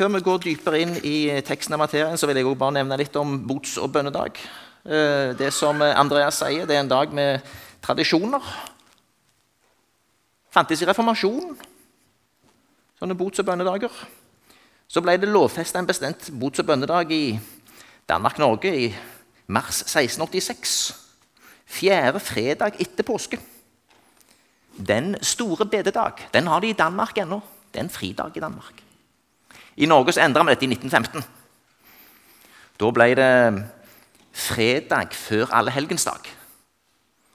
Før vi går dypere inn i teksten av materien, så vil jeg også bare nevne litt om bots- og bønnedag. Eh, Det som Andreas sier, det er en dag med tradisjoner. Fantes i reformasjonen, sånne bots- og bønnedager. Så ble det lovfesta en bestemt bots- og bønnedag i Danmark-Norge i mars 1686. Fjerde fredag etter påske. Den store bededag den har de i Danmark ennå. Det er en fridag i Danmark. I Norge så endra vi dette i 1915. Da ble det fredag før allehelgensdag.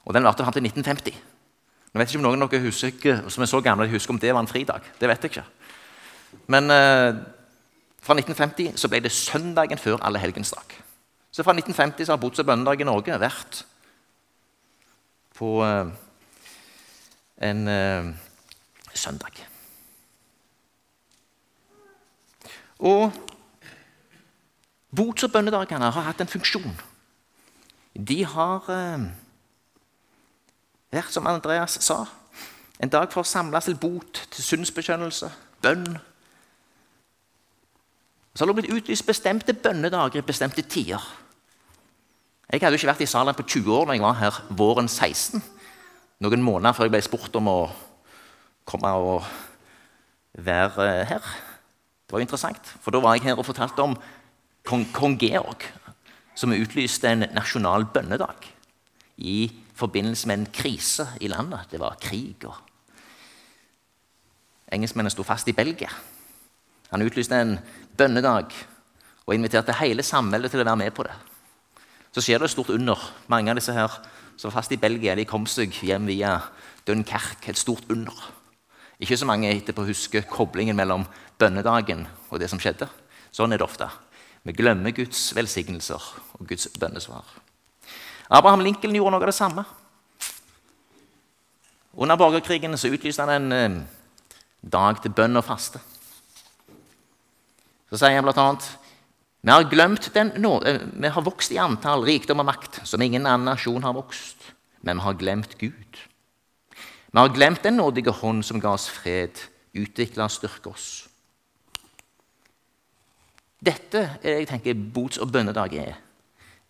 Og den varte fram til 1950. Jeg vet ikke om noen av dere husker, som er så gamle husker om det var en fridag. Det vet jeg ikke. Men eh, fra 1950 så ble det søndagen før allehelgensdag. Så fra 1950 så har bots- og bønnedag i Norge vært på eh, en eh, søndag. Og bots- og bønnedagene har hatt en funksjon. De har eh, vært, som Andreas sa, en dag for å samles til bot, til syndsbekjennelse, bønn. Så har det blitt utlyst bestemte bønnedager i bestemte tider. Jeg hadde jo ikke vært i Salem på 20 år når jeg var her våren 16. Noen måneder før jeg ble spurt om å komme og være her. Det var interessant, for da var jeg her og fortalte om kong, kong Georg, som utlyste en nasjonal bønnedag i forbindelse med en krise i landet. Det var krig. og Engelskmennene sto fast i Belgia. Han utlyste en bønnedag og inviterte hele samveldet til å være med på det. Så skjer det et stort under. Mange av disse her som var fast i Belgia, de kom seg hjem via Dunkerque. Et stort under. Ikke så mange etterpå husker koblingen mellom bønnedagen og det som skjedde. Sånn er det ofte. Vi glemmer Guds velsignelser og Guds bønnesvar. Abraham Lincoln gjorde noe av det samme. Under borgerkrigen så utlyste han en eh, dag til bønn og faste. Så sier han bl.a.: Vi eh, vi har vokst i antall, rikdom og makt som ingen annen nasjon har vokst, men vi har glemt Gud. Vi har glemt den nådige hånd som ga oss fred, utvikla og styrka oss. Dette er det jeg tenker bots- og bønnedag er.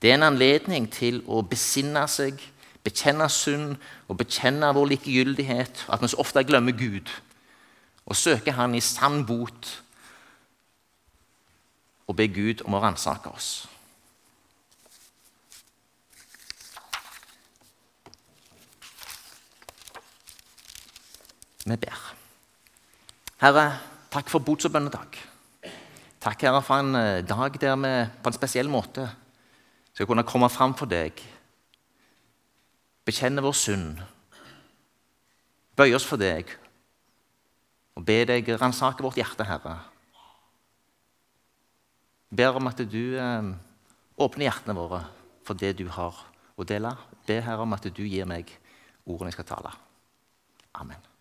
Det er en anledning til å besinne seg, bekjenne synd og bekjenne vår likegyldighet, at vi så ofte glemmer Gud, og søke Han i sann bot og be Gud om å ransake oss. Vi ber. Herre, takk for bots-. Takk, Herre, for en eh, dag der vi på en spesiell måte skal kunne komme fram for deg, bekjenne vår synd, bøye oss for deg og be deg ransake vårt hjerte, Herre. Ber om at du eh, åpner hjertene våre for det du har å dele. Be, Herre, om at du gir meg ordene jeg skal tale. Amen.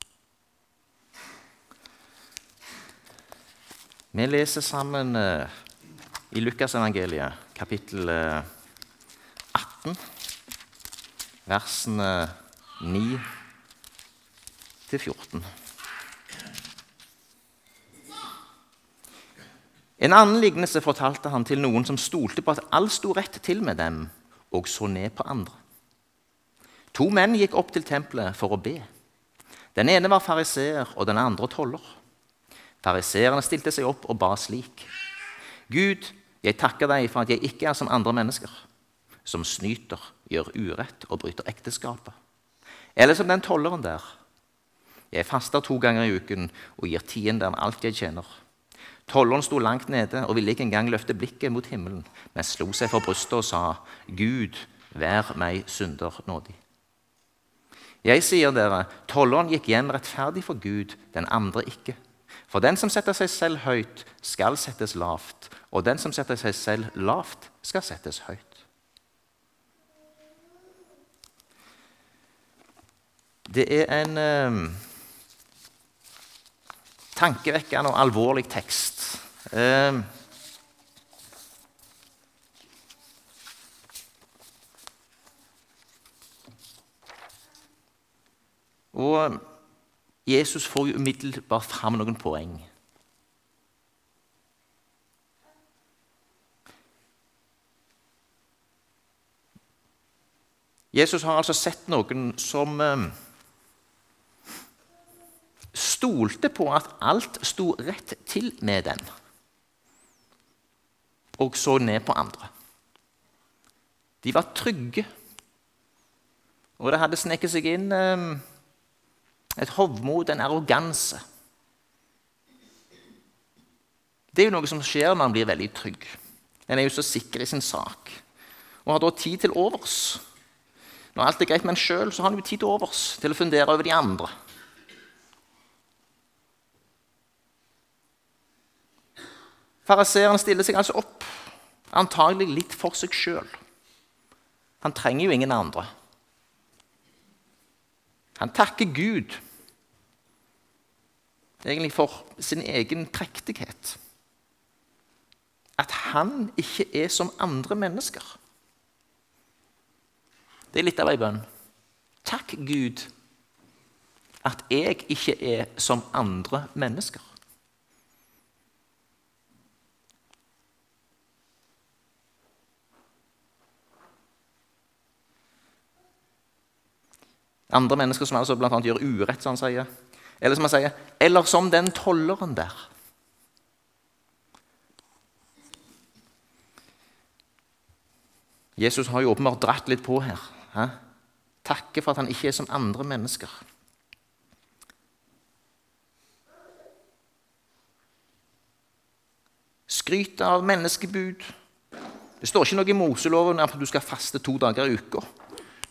Vi leser sammen eh, i Lukasevangeliet, kapittel eh, 18, versene 9 til 14. En annen lignelse fortalte han til noen som stolte på at alt sto rett til med dem, og så ned på andre. To menn gikk opp til tempelet for å be. Den ene var fariseer, og den andre toller. Fariseerne stilte seg opp og ba slik.: Gud, jeg takker deg for at jeg ikke er som andre mennesker, som snyter, gjør urett og bryter ekteskapet. Eller som den tolleren der. Jeg faster to ganger i uken og gir tienderen alt jeg tjener. Tolleren sto langt nede og ville ikke engang løfte blikket mot himmelen, men slo seg for brystet og sa, Gud, vær meg synder nådig. Jeg sier dere, tolleren gikk hjem rettferdig for Gud, den andre ikke. For den som setter seg selv høyt, skal settes lavt, og den som setter seg selv lavt, skal settes høyt. Det er en eh, tankevekkende og alvorlig tekst. Eh, og Jesus får jo umiddelbart fram noen poeng. Jesus har altså sett noen som eh, stolte på at alt sto rett til med den, og så ned på andre. De var trygge, og det hadde sneket seg inn eh, et hovmod, en arroganse. Det er jo noe som skjer når man blir veldig trygg. En er jo så sikker i sin sak og har da tid til overs. Når alt er greit med en sjøl, har en jo tid til overs til å fundere over de andre. Fariseeren stiller seg altså opp, antagelig litt for seg sjøl. Han trenger jo ingen andre. Han takker Gud egentlig for sin egen prektighet. At han ikke er som andre mennesker. Det er litt av ei bønn. Takk, Gud, at jeg ikke er som andre mennesker. Andre mennesker som altså bl.a. gjør urett, som han sier. Eller som han sier, eller som den tolleren der. Jesus har jo åpenbart dratt litt på her. Hæ? Takker for at han ikke er som andre mennesker. Skryter av menneskebud. Det står ikke noe i Moseloven at du skal faste to dager i uka.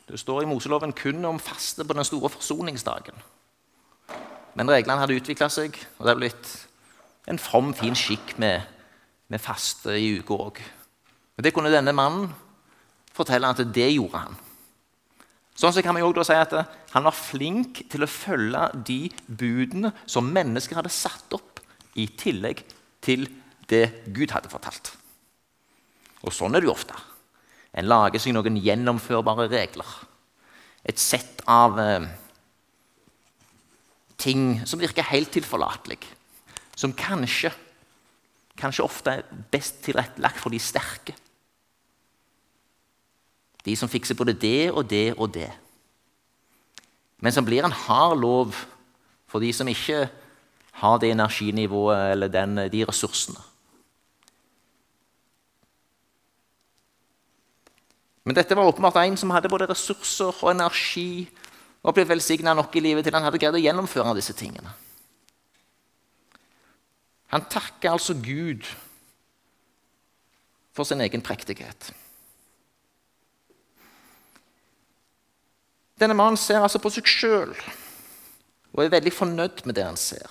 Det står i Moseloven kun om faste på den store forsoningsdagen. Men reglene hadde utvikla seg, og det hadde blitt en from, fin skikk med, med faste i uka òg. Det kunne denne mannen fortelle at det gjorde han. Sånn så kan vi også si at Han var flink til å følge de budene som mennesker hadde satt opp, i tillegg til det Gud hadde fortalt. Og sånn er det jo ofte. En lager seg noen gjennomførbare regler. Et sett av eh, ting som virker helt tilforlatelig. Som kanskje, kanskje ofte er best tilrettelagt for de sterke. De som fikser både det og det og det. Men som blir en hard lov for de som ikke har det energinivået eller den, de ressursene. Men dette var åpenbart en som hadde både ressurser og energi og ble velsigna nok i livet til han hadde greid å gjennomføre disse tingene. Han takker altså Gud for sin egen prektighet. Denne mannen ser altså på seg sjøl og er veldig fornøyd med det han ser.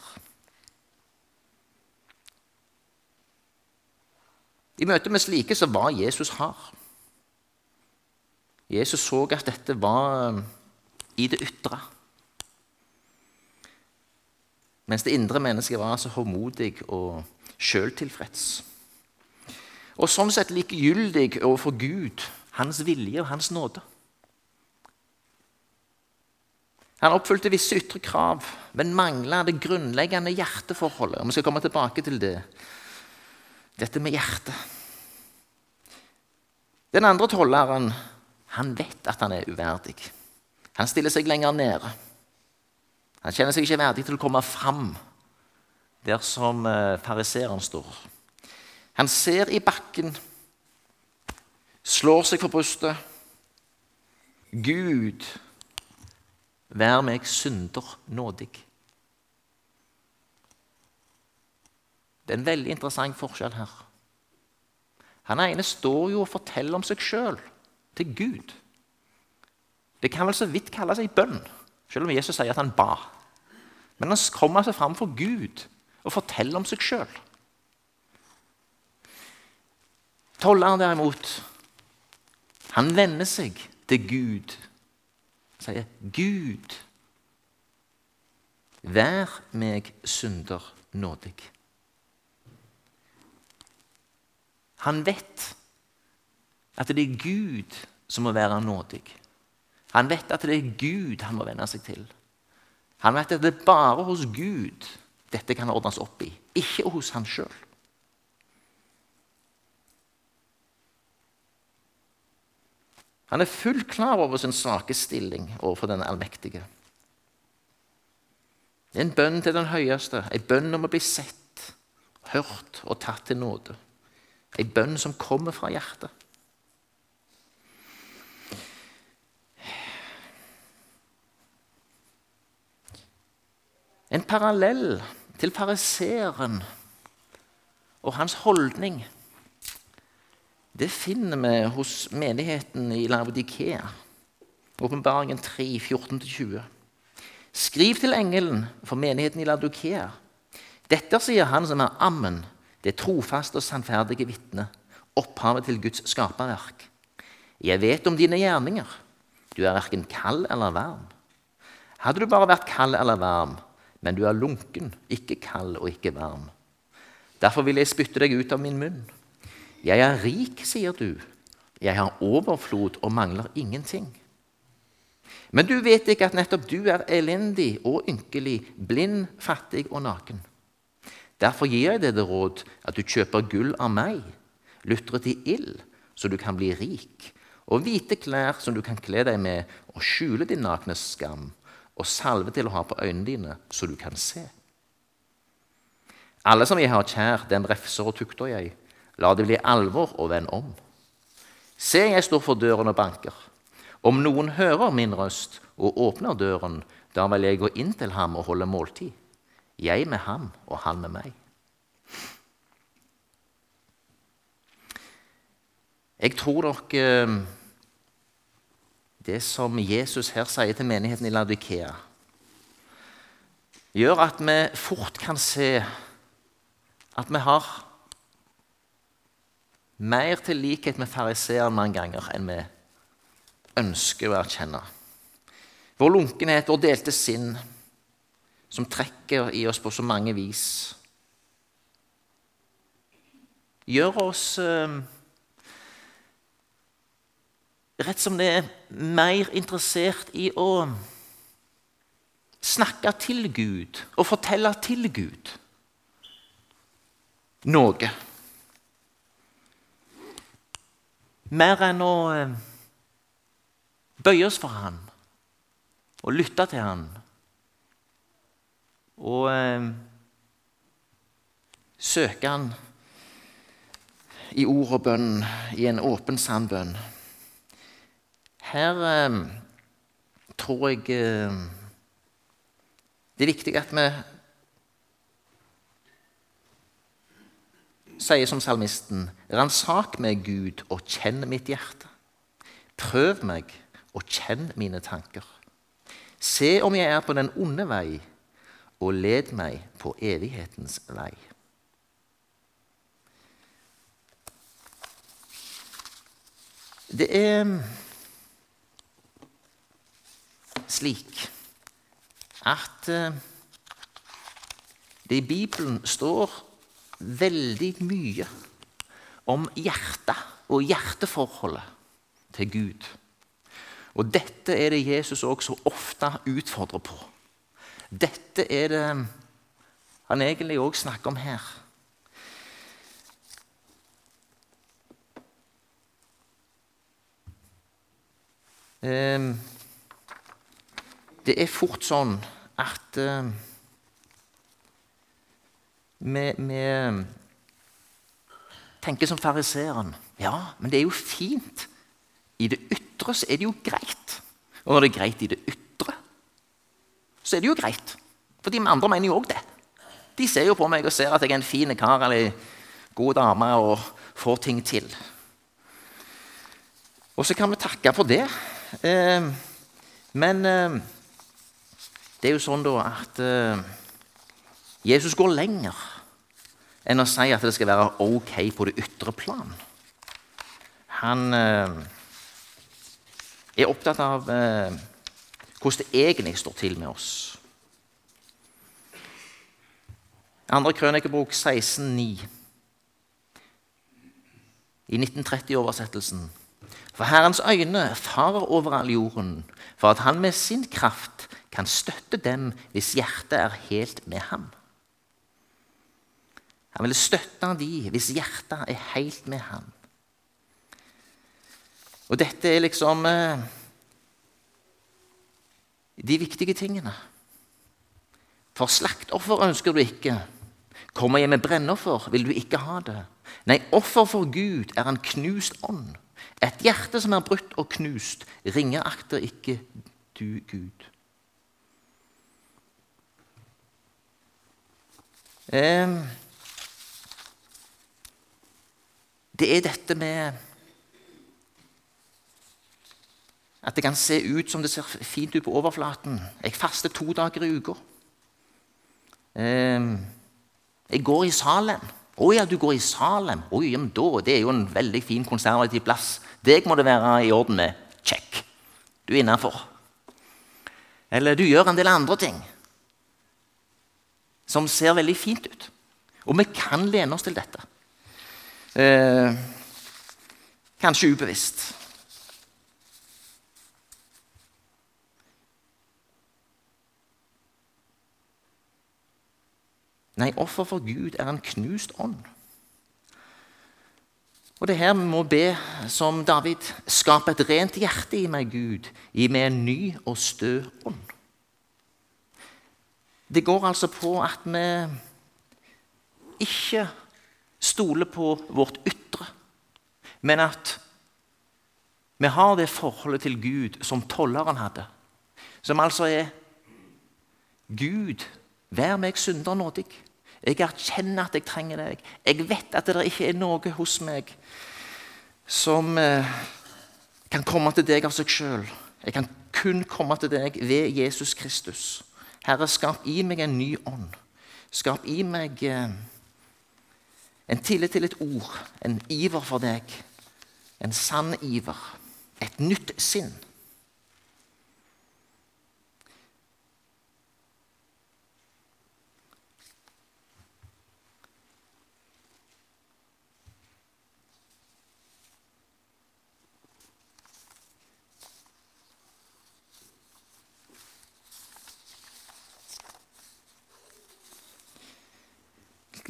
I møte med slike så var Jesus hard. Jesus så at dette var i det ytre. Mens det indre mennesket var så håndmodig og sjøltilfreds. Og sånn sett likegyldig overfor Gud, hans vilje og hans nåde. Han oppfylte visse ytre krav, men mangla det grunnleggende hjerteforholdet. Og Vi skal komme tilbake til det. Dette med hjertet. Den andre tolleren han vet at han er uverdig. Han stiller seg lenger nede. Han kjenner seg ikke verdig til å komme fram der som eh, fariseeren står. Han ser i bakken, slår seg for brystet. Gud, vær meg synder nådig. Det er en veldig interessant forskjell her. Han ene står jo og forteller om seg sjøl til Gud. Det kan vel så vidt kalles ei bønn, selv om Jesus sier at han ba. Men han kommer seg fram for Gud og forteller om seg sjøl. Tolleren derimot, han vender seg til Gud og sier, 'Gud, vær meg synder nådig.' Han vet at det er Gud som må være nådig. Han vet at det er Gud han må venne seg til. Han vet at det er bare hos Gud dette kan ordnes opp i, ikke hos han sjøl. Han er fullt klar over sin svake stilling overfor den allmektige. Det er en bønn til den høyeste, en bønn om å bli sett, hørt og tatt til nåde. En bønn som kommer fra hjertet. En parallell til fariseeren og hans holdning det finner vi hos menigheten i Laudikea. Åpenbaringen 3, 14-20. Skriv til engelen for menigheten i Laudikea. Dette sier han som er Ammen, det trofaste og sannferdige vitne, opphavet til Guds skaperverk. Jeg vet om dine gjerninger. Du er verken kald eller varm. Hadde du bare vært kald eller varm, men du er lunken, ikke kald og ikke varm. Derfor vil jeg spytte deg ut av min munn. Jeg er rik, sier du. Jeg har overflod og mangler ingenting. Men du vet ikke at nettopp du er elendig og ynkelig, blind, fattig og naken. Derfor gir jeg deg det råd at du kjøper gull av meg, lutret i ild, så du kan bli rik, og hvite klær som du kan kle deg med, og skjule din nakne skam, og salve til å ha på øynene dine, så du kan se. Alle som jeg har kjær, dem refser og tukter jeg. La det bli alvor og vend om. Se, jeg står for døren og banker. Om noen hører min røst og åpner døren, da vil jeg gå inn til ham og holde måltid. Jeg med ham og han med meg. Jeg tror dere eh, det som Jesus her sier til menigheten i Laudikea, gjør at vi fort kan se at vi har mer til likhet med fariseeren mange ganger enn vi ønsker å erkjenne. Vår lunkenhet, vår delte sinn, som trekker i oss på så mange vis, gjør oss eh, rett som det er mer interessert i å snakke til Gud og fortelle til Gud noe. Mer enn å eh, bøye oss for Han og lytte til Han. Og eh, søke Han i ord og bønn, i en åpen, sann bønn. Her eh, tror jeg eh, det er viktig at vi sier som salmisten, ransak meg, Gud, og kjenn mitt hjerte. Prøv meg og kjenn mine tanker. Se om jeg er på den onde vei, og led meg på evighetens vei. Det er slik at eh, det i Bibelen står veldig mye om hjertet og hjerteforholdet til Gud. Og dette er det Jesus også ofte utfordrer på. Dette er det han egentlig òg snakker om her. Um, det er fort sånn at uh, vi, vi, tenker som fariseeren. Ja, men det er jo fint. I det ytre så er det jo greit. Og når det er greit i det ytre, så er det jo greit. For de andre mener jo òg det. De ser jo på meg og ser at jeg er en fin kar eller god dame og får ting til. Og så kan vi takke for det. Eh, men eh, det er jo sånn da at uh, Jesus går lenger enn å si at det skal være ok på det ytre plan. Han uh, er opptatt av uh, hvordan det egentlig står til med oss. Andre krønikebok 16,9. I 1930-oversettelsen. For Herrens øyne farer over all jorden, for at han med sin kraft kan støtte dem hvis hjertet er helt med ham. Han ville støtte de hvis hjertet er helt med ham. Og dette er liksom eh, de viktige tingene. For slaktoffer ønsker du ikke. Kommer jeg med brennoffer, vil du ikke ha det. Nei, offer for Gud er en knust ånd. Et hjerte som er brutt og knust, ringeakter ikke du Gud. Det er dette med At det kan se ut som det ser fint ut på overflaten. Jeg faster to dager i uka. Jeg går i Salem. Å ja, du går i Salem. Oi, men da, Det er jo en veldig fin konservativ plass. Deg må det være i orden med. Check. Du er innafor. Eller du gjør en del andre ting som ser veldig fint ut. Og vi kan lene oss til dette. Eh, kanskje ubevisst. Nei, offer for Gud er en knust ånd. Og det er her vi må be som David Skap et rent hjerte i meg, Gud, gi meg en ny og stø ånd. Det går altså på at vi ikke stoler på vårt ytre, men at vi har det forholdet til Gud som tolleren hadde, som altså er Gud Vær meg synder nådig. Jeg erkjenner at jeg trenger deg. Jeg vet at det ikke er noe hos meg som eh, kan komme til deg av seg sjøl. Jeg kan kun komme til deg ved Jesus Kristus. Herre, skap i meg en ny ånd. Skap i meg eh, en tillit til et ord, en iver for deg. En sann iver. Et nytt sinn.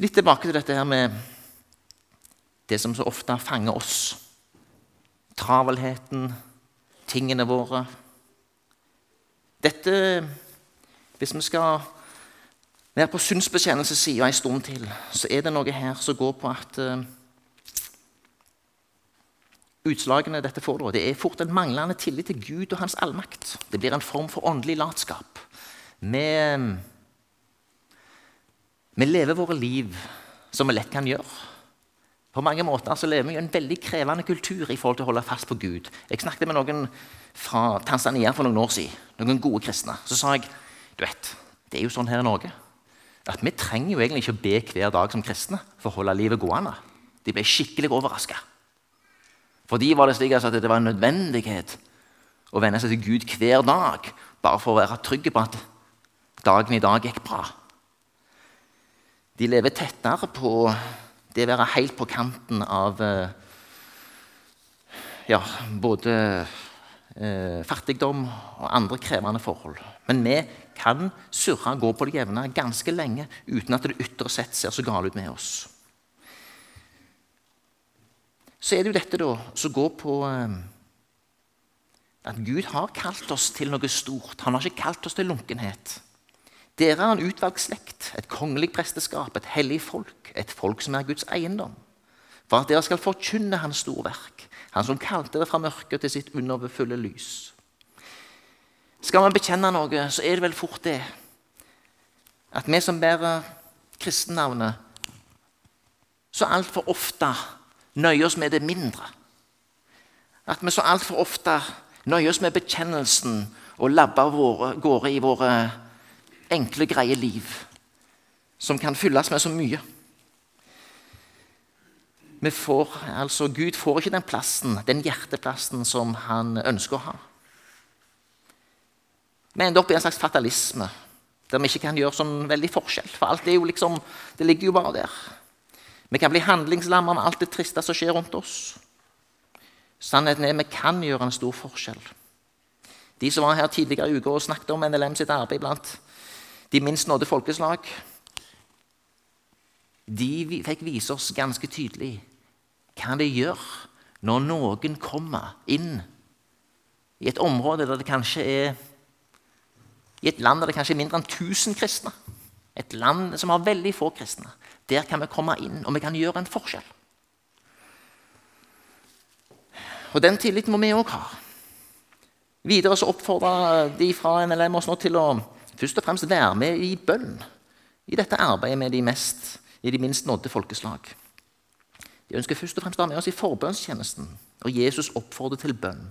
Litt tilbake til dette her med det som så ofte fanger oss. Travelheten, tingene våre. Dette Hvis vi skal være på synsbetjenelsessida en stund til, så er det noe her som går på at uh, Utslagene dette får, det er fort en manglende tillit til Gud og hans allmakt. Det blir en form for åndelig latskap. Med vi lever våre liv som vi lett kan gjøre. På mange måter så lever vi i en veldig krevende kultur i forhold til å holde fast på Gud. Jeg snakket med noen fra Tanzania for noen år siden, noen gode kristne. Så sa jeg du vet, det er jo sånn her i Norge at vi trenger jo egentlig ikke å be hver dag som kristne for å holde livet gående. De ble skikkelig overraska. For de var det slik at det var en nødvendighet å venne seg til Gud hver dag bare for å være trygge på at dagen i dag gikk bra. De lever tettere på det å være helt på kanten av eh, ja, både eh, fattigdom og andre krevende forhold. Men vi kan surre og gå på det jevne ganske lenge uten at det ytre sett ser så galt ut med oss. Så er det jo dette da, som går på eh, at Gud har kalt oss til noe stort. Han har ikke kalt oss til lunkenhet. Dere er en utvalgt slekt, et kongelig presteskap, et hellig folk, et folk som er Guds eiendom. For at dere skal forkynne Hans storverk, Han som kalte det fra mørket til sitt underfulle lys. Skal man bekjenne noe, så er det vel fort det at vi som bærer kristennavnet, så altfor ofte nøyer oss med det mindre. At vi så altfor ofte nøyer oss med bekjennelsen og labber av gårde i våre enkle, greie liv som kan fylles med så mye. Får, altså, Gud får ikke den plassen, den hjerteplassen som han ønsker å ha. Vi ender opp i en slags fatalisme, der vi ikke kan gjøre sånn veldig forskjell. For alt er jo liksom, det ligger jo bare der. Vi kan bli handlingslamma med alt det triste som skjer rundt oss. Sannheten er vi kan gjøre en stor forskjell. De som var her tidligere i uka og snakket om NLM sitt arbeid blant de minst nådde folkeslag de fikk vise oss ganske tydelig hva det gjør når noen kommer inn i et område der det kanskje er I et land der det kanskje er mindre enn 1000 kristne. Et land som har veldig få kristne. Der kan vi komme inn, og vi kan gjøre en forskjell. Og den tilliten må vi òg ha. Videre så oppfordrer de fra NLM oss nå til å først og fremst være med i bønn i dette arbeidet med de, mest, i de minst nådde folkeslag. De ønsker først og fremst å være med oss i forbønnstjenesten, og Jesus oppfordrer til bønn.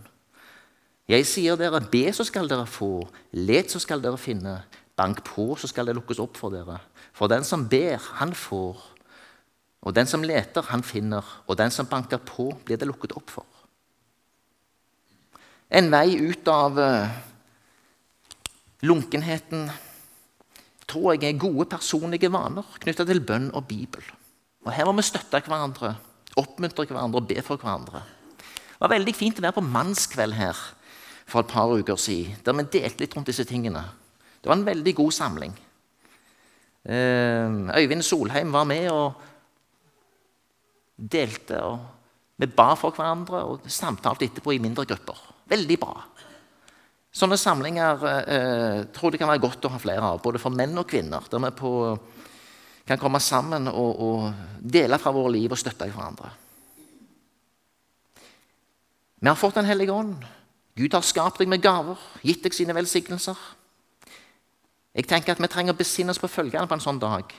Jeg sier dere, be, så skal dere få. Let, så skal dere finne. Bank på, så skal det lukkes opp for dere. For den som ber, han får. Og den som leter, han finner. Og den som banker på, blir det lukket opp for. En vei ut av eh, lunkenheten tror jeg er gode personlige vaner knytta til bønn og Bibel. Og Her må vi støtte hverandre, oppmuntre hverandre og be for hverandre. Det var veldig fint å være på mannskveld her for et par uker siden, der vi delte litt rundt disse tingene. Det var en veldig god samling. Eh, Øyvind Solheim var med og delte. og Vi ba for hverandre og samtalte etterpå i mindre grupper. Veldig bra. Sånne samlinger eh, tror jeg det kan være godt å ha flere av, både for menn og kvinner. Der vi på, kan komme sammen og, og dele fra våre liv og støtte hverandre. Vi har fått Den hellige ånd. Gud har skapt deg med gaver, gitt deg sine velsignelser. Jeg tenker at Vi trenger å besinne oss på følgende på en sånn dag.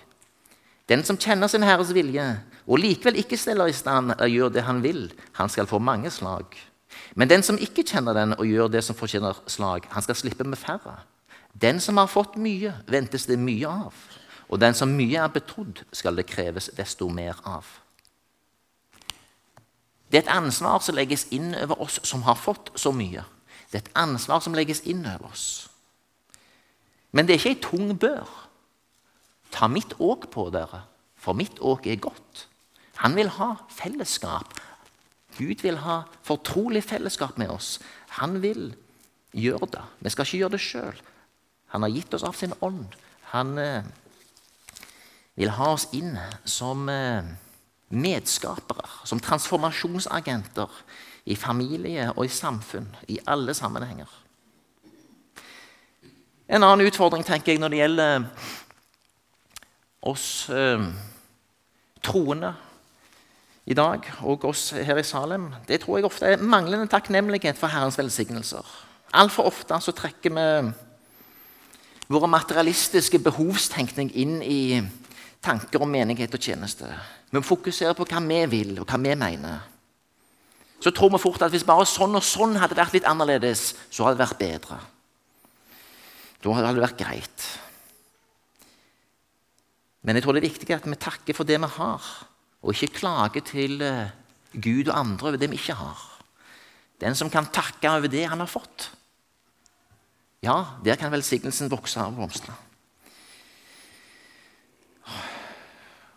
Den som kjenner sin Herres vilje og likevel ikke stiller i stand eller gjør det han vil, han skal få mange slag. Men den som ikke kjenner den og gjør det som fortjener slag, han skal slippe med færre. Den som har fått mye, ventes det mye av. Og den som mye er betrodd, skal det kreves desto mer av. Det er et ansvar som legges inn over oss som har fått så mye. Det er et ansvar som legges inn over oss. Men det er ikke ei tung bør. Ta mitt åk på dere, for mitt åk er godt. Han vil ha fellesskap. Gud vil ha fortrolig fellesskap med oss. Han vil gjøre det. Vi skal ikke gjøre det sjøl. Han har gitt oss av sin ånd. Han eh, vil ha oss inn som eh, medskapere, som transformasjonsagenter i familie og i samfunn, i alle sammenhenger. En annen utfordring tenker jeg når det gjelder oss eh, troende i dag, og oss her i Salem, det tror jeg ofte er manglende takknemlighet for Herrens velsignelser. Altfor ofte så trekker vi våre materialistiske behovstenkning inn i tanker om menighet og tjeneste. Vi fokuserer på hva vi vil, og hva vi mener. Så tror vi fort at hvis bare sånn og sånn hadde vært litt annerledes, så hadde det vært bedre. Da hadde det vært greit. Men jeg tror det er viktig at vi takker for det vi har og ikke klage til eh, Gud og andre over det vi ikke har. Den som kan takke over det han har fått, ja, der kan velsignelsen vokse og blomstre.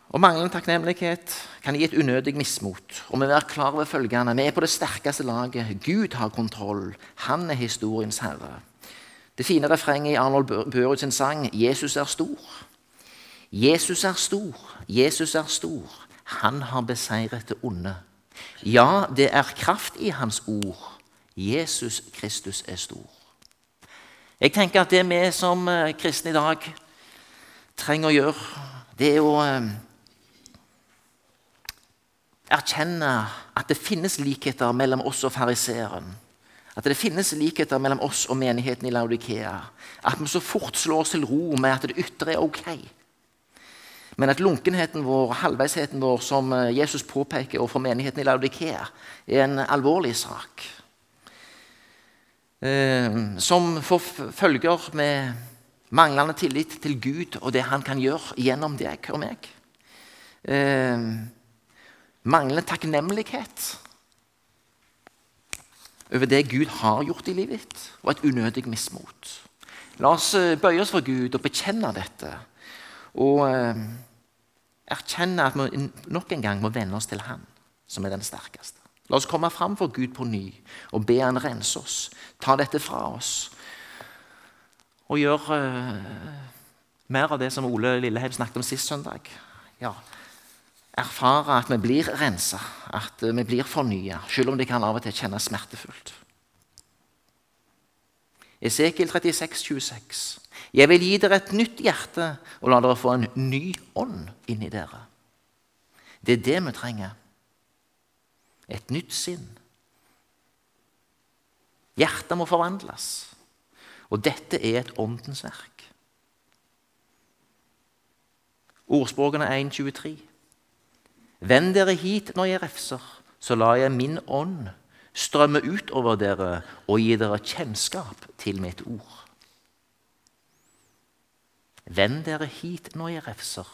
Og Manglende takknemlighet kan gi et unødig mismot. Og vi være klar over følgende Vi er på det sterkeste laget. Gud har kontroll. Han er historiens herre. Det fine refrenget i Arnold Børud sin sang 'Jesus er stor'. Jesus er stor, Jesus er stor. Han har beseiret det onde. Ja, det er kraft i hans ord. Jesus Kristus er stor. Jeg tenker at det vi som eh, kristne i dag trenger å gjøre, det er å eh, erkjenne at det finnes likheter mellom oss og fariseeren. At det finnes likheter mellom oss og menigheten i Laudikea. At vi så fort slår oss til ro med at det ytre er ok. Men at lunkenheten vår, halvveisheten vår, som eh, Jesus påpeker overfor menigheten i Laudikea, er en alvorlig sak. Eh, som får følger med manglende tillit til Gud og det han kan gjøre gjennom deg og meg. Eh, manglende takknemlighet over det Gud har gjort i livet ditt, og et unødig mismot. La oss bøye oss for Gud og bekjenne dette. Og erkjenne at vi nok en gang må venne oss til Han, som er den sterkeste. La oss komme fram for Gud på ny og be Han rense oss. Ta dette fra oss. Og gjøre uh, mer av det som Ole Lilleheim snakket om sist søndag. Ja, erfare at vi blir rensa, at vi blir fornya, selv om det kan av og til kjennes smertefullt. Esekiel 36, 26. Jeg vil gi dere et nytt hjerte og la dere få en ny ånd inni dere. Det er det vi trenger. Et nytt sinn. Hjertet må forvandles. Og dette er et åndens verk. Ordspråkene 1.23. Vend dere hit når jeg refser, så lar jeg min ånd strømme ut over dere og gi dere kjennskap til mitt ord. Vend dere hit når jeg refser,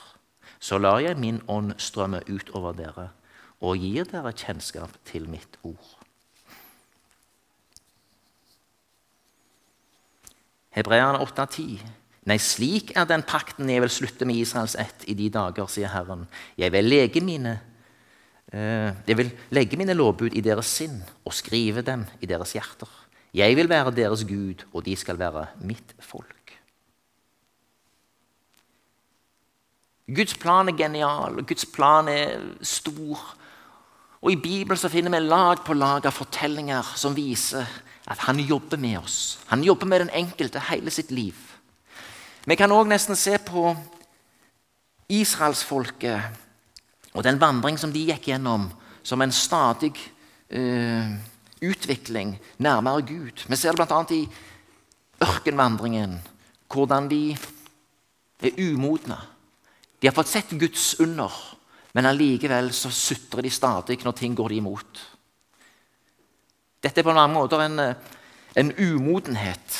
så lar jeg min ånd strømme ut over dere og gir dere kjennskap til mitt ord. Hebreerne 8,10. Nei, slik er den pakten jeg vil slutte med Israels ett i de dager, sier Herren. Jeg vil lege mine eh, jeg vil legge mine lovbud i deres sinn og skrive dem i deres hjerter. Jeg vil være deres Gud, og de skal være mitt folk. Guds plan er genial, og Guds plan er stor. Og I Bibelen så finner vi lag på lag av fortellinger som viser at han jobber med oss. Han jobber med den enkelte hele sitt liv. Vi kan òg nesten se på israelsfolket og den vandring som de gikk gjennom, som en stadig uh, utvikling nærmere Gud. Vi ser det bl.a. i ørkenvandringen, hvordan de er umodne. De har fått sett Guds under, men allikevel så sutrer de stadig når ting går de imot. Dette er på mange måter en, en umodenhet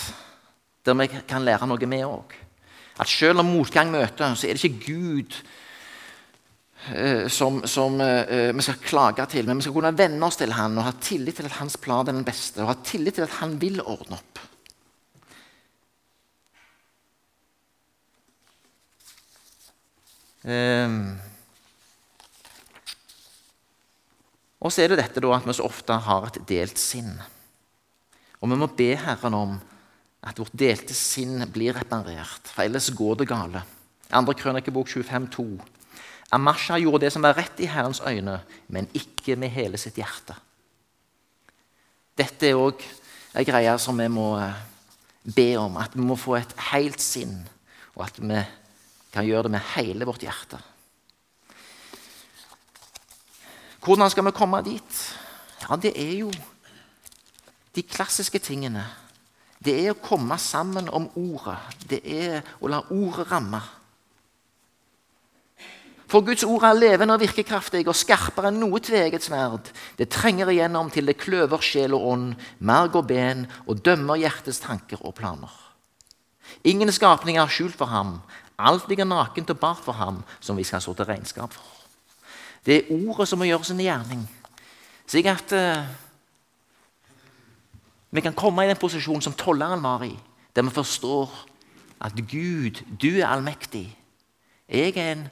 der vi kan lære noe med òg. At selv om motgang møter, så er det ikke Gud eh, som, som eh, vi skal klage til, men vi skal kunne venne oss til Han og ha tillit til at Hans plan er den beste, og ha tillit til at Han vil ordne opp. Um, og så er det dette da, at vi så ofte har et delt sinn. Og vi må be Herren om at vårt delte sinn blir reparert, for ellers går det gale. 2. Krønikebok 25,2. Amasha gjorde det som var rett i Herrens øyne, men ikke med hele sitt hjerte. Dette er òg ei greie som vi må eh, be om, at vi må få et helt sinn, og at vi kan gjøre det med hele vårt hjerte. Hvordan skal vi komme dit? Ja, Det er jo de klassiske tingene. Det er å komme sammen om ordet. Det er å la ordet ramme. For Guds ord er levende og virkekraftig og skarpere enn noe tveget sverd. Det trenger igjennom til det kløver sjel og ånd, merg og ben, og dømmer hjertets tanker og planer. Ingen skapning er skjult for ham. Alt ligger nakent og bart for ham, som vi skal stå til regnskap for. Det er ordet som må gjøre sin gjerning. Slik at uh, vi kan komme i den posisjonen som tolleren var i, der vi forstår at Gud, du er allmektig. Jeg er en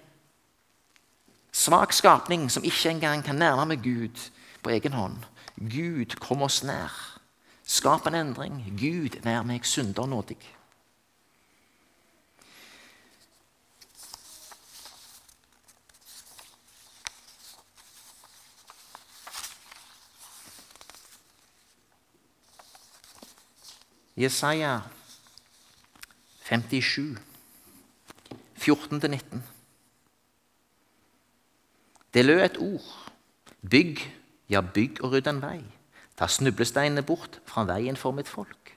svak skapning som ikke engang kan nærme meg Gud på egen hånd. Gud, kom oss nær. Skap en endring. Gud, vær meg synder nådig. Jesaja 57, 14-19. Det lød et ord. Bygg, ja, bygg og rydd en vei. Ta snublesteinene bort fra veien for mitt folk.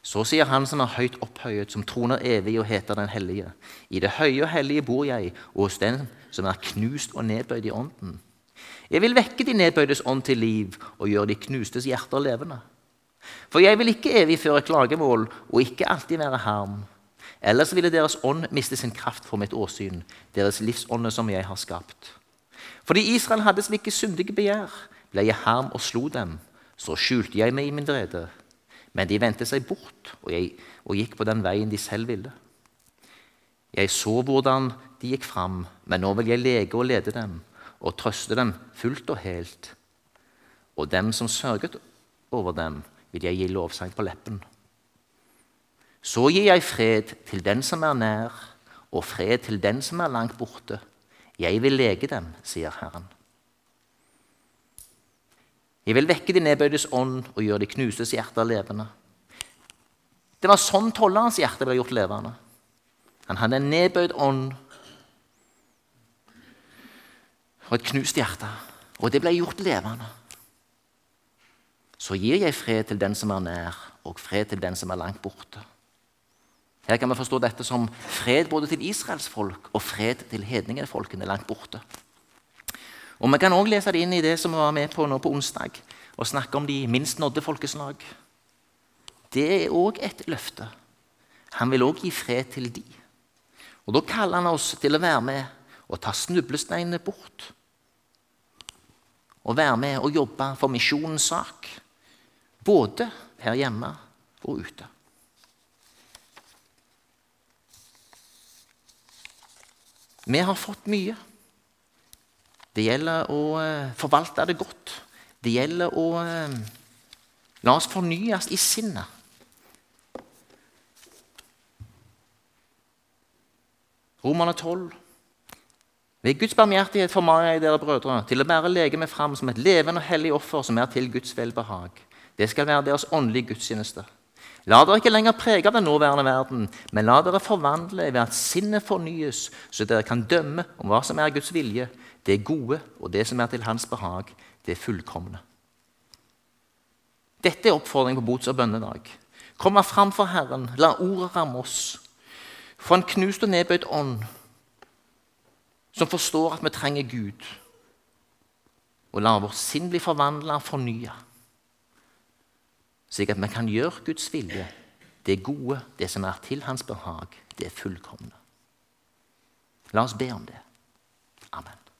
Så sier Han som er høyt opphøyet, som troner evig og heter Den hellige. I det høye og hellige bor jeg, og hos den som er knust og nedbøyd i ånden. Jeg vil vekke de nedbøydes ånd til liv og gjøre de knustes hjerter levende. For jeg vil ikke evig føre klagemål og ikke alltid være harm. Ellers ville deres ånd miste sin kraft for mitt åsyn, deres livsånde som jeg har skapt. Fordi Israel hadde slike syndige begjær, ble jeg harm og slo dem. Så skjulte jeg meg i min vrede. Men de vendte seg bort, og, jeg, og gikk på den veien de selv ville. Jeg så hvordan de gikk fram, men nå vil jeg lege og lede dem, og trøste dem fullt og helt. Og dem som sørget over dem, vil jeg gi lovsang på leppen. Så gir jeg fred til den som er nær, og fred til den som er langt borte. Jeg vil lege dem, sier Herren. Jeg vil vekke de nedbøydes ånd og gjøre de knustes hjerter levende. Det var sånn tollerens hjerte ble gjort levende. Han hadde en nedbøyd ånd og et knust hjerte, og det ble gjort levende. Så gir jeg fred til den som er nær, og fred til den som er langt borte. Her kan vi forstå dette som fred både til Israels folk og fred til hedningefolkene langt borte. Og Vi kan også lese det inn i det som vi var med på nå på onsdag, og snakke om de minst nådde folkeslag. Det er òg et løfte. Han vil òg gi fred til de. Og Da kaller han oss til å være med og ta snublesteinene bort. Og være med og jobbe for misjonens sak, både her hjemme og ute. Vi har fått mye. Det gjelder å eh, forvalte det godt. Det gjelder å eh, la oss fornyes i sinnet. Romerne 12. Ved Guds barmhjertighet formaner jeg dere brødre til å bære legemet fram som et levende og hellig offer som er til Guds velbehag. Det skal være deres åndelige gudstjeneste. La dere ikke lenger prege av den nåværende verden, men la dere forvandle ved at sinnet fornyes, så dere kan dømme om hva som er Guds vilje, det gode og det som er til Hans behag, det fullkomne. Dette er oppfordringen på bots- og bønnedag. Kom fram for Herren, la ordet ramme oss. For en knust og nedbøyd ånd som forstår at vi trenger Gud. Og la vårt sinn bli forvandla og fornya slik at vi kan gjøre Guds vilje, det gode, det som er til hans behag, det fullkomne. La oss be om det.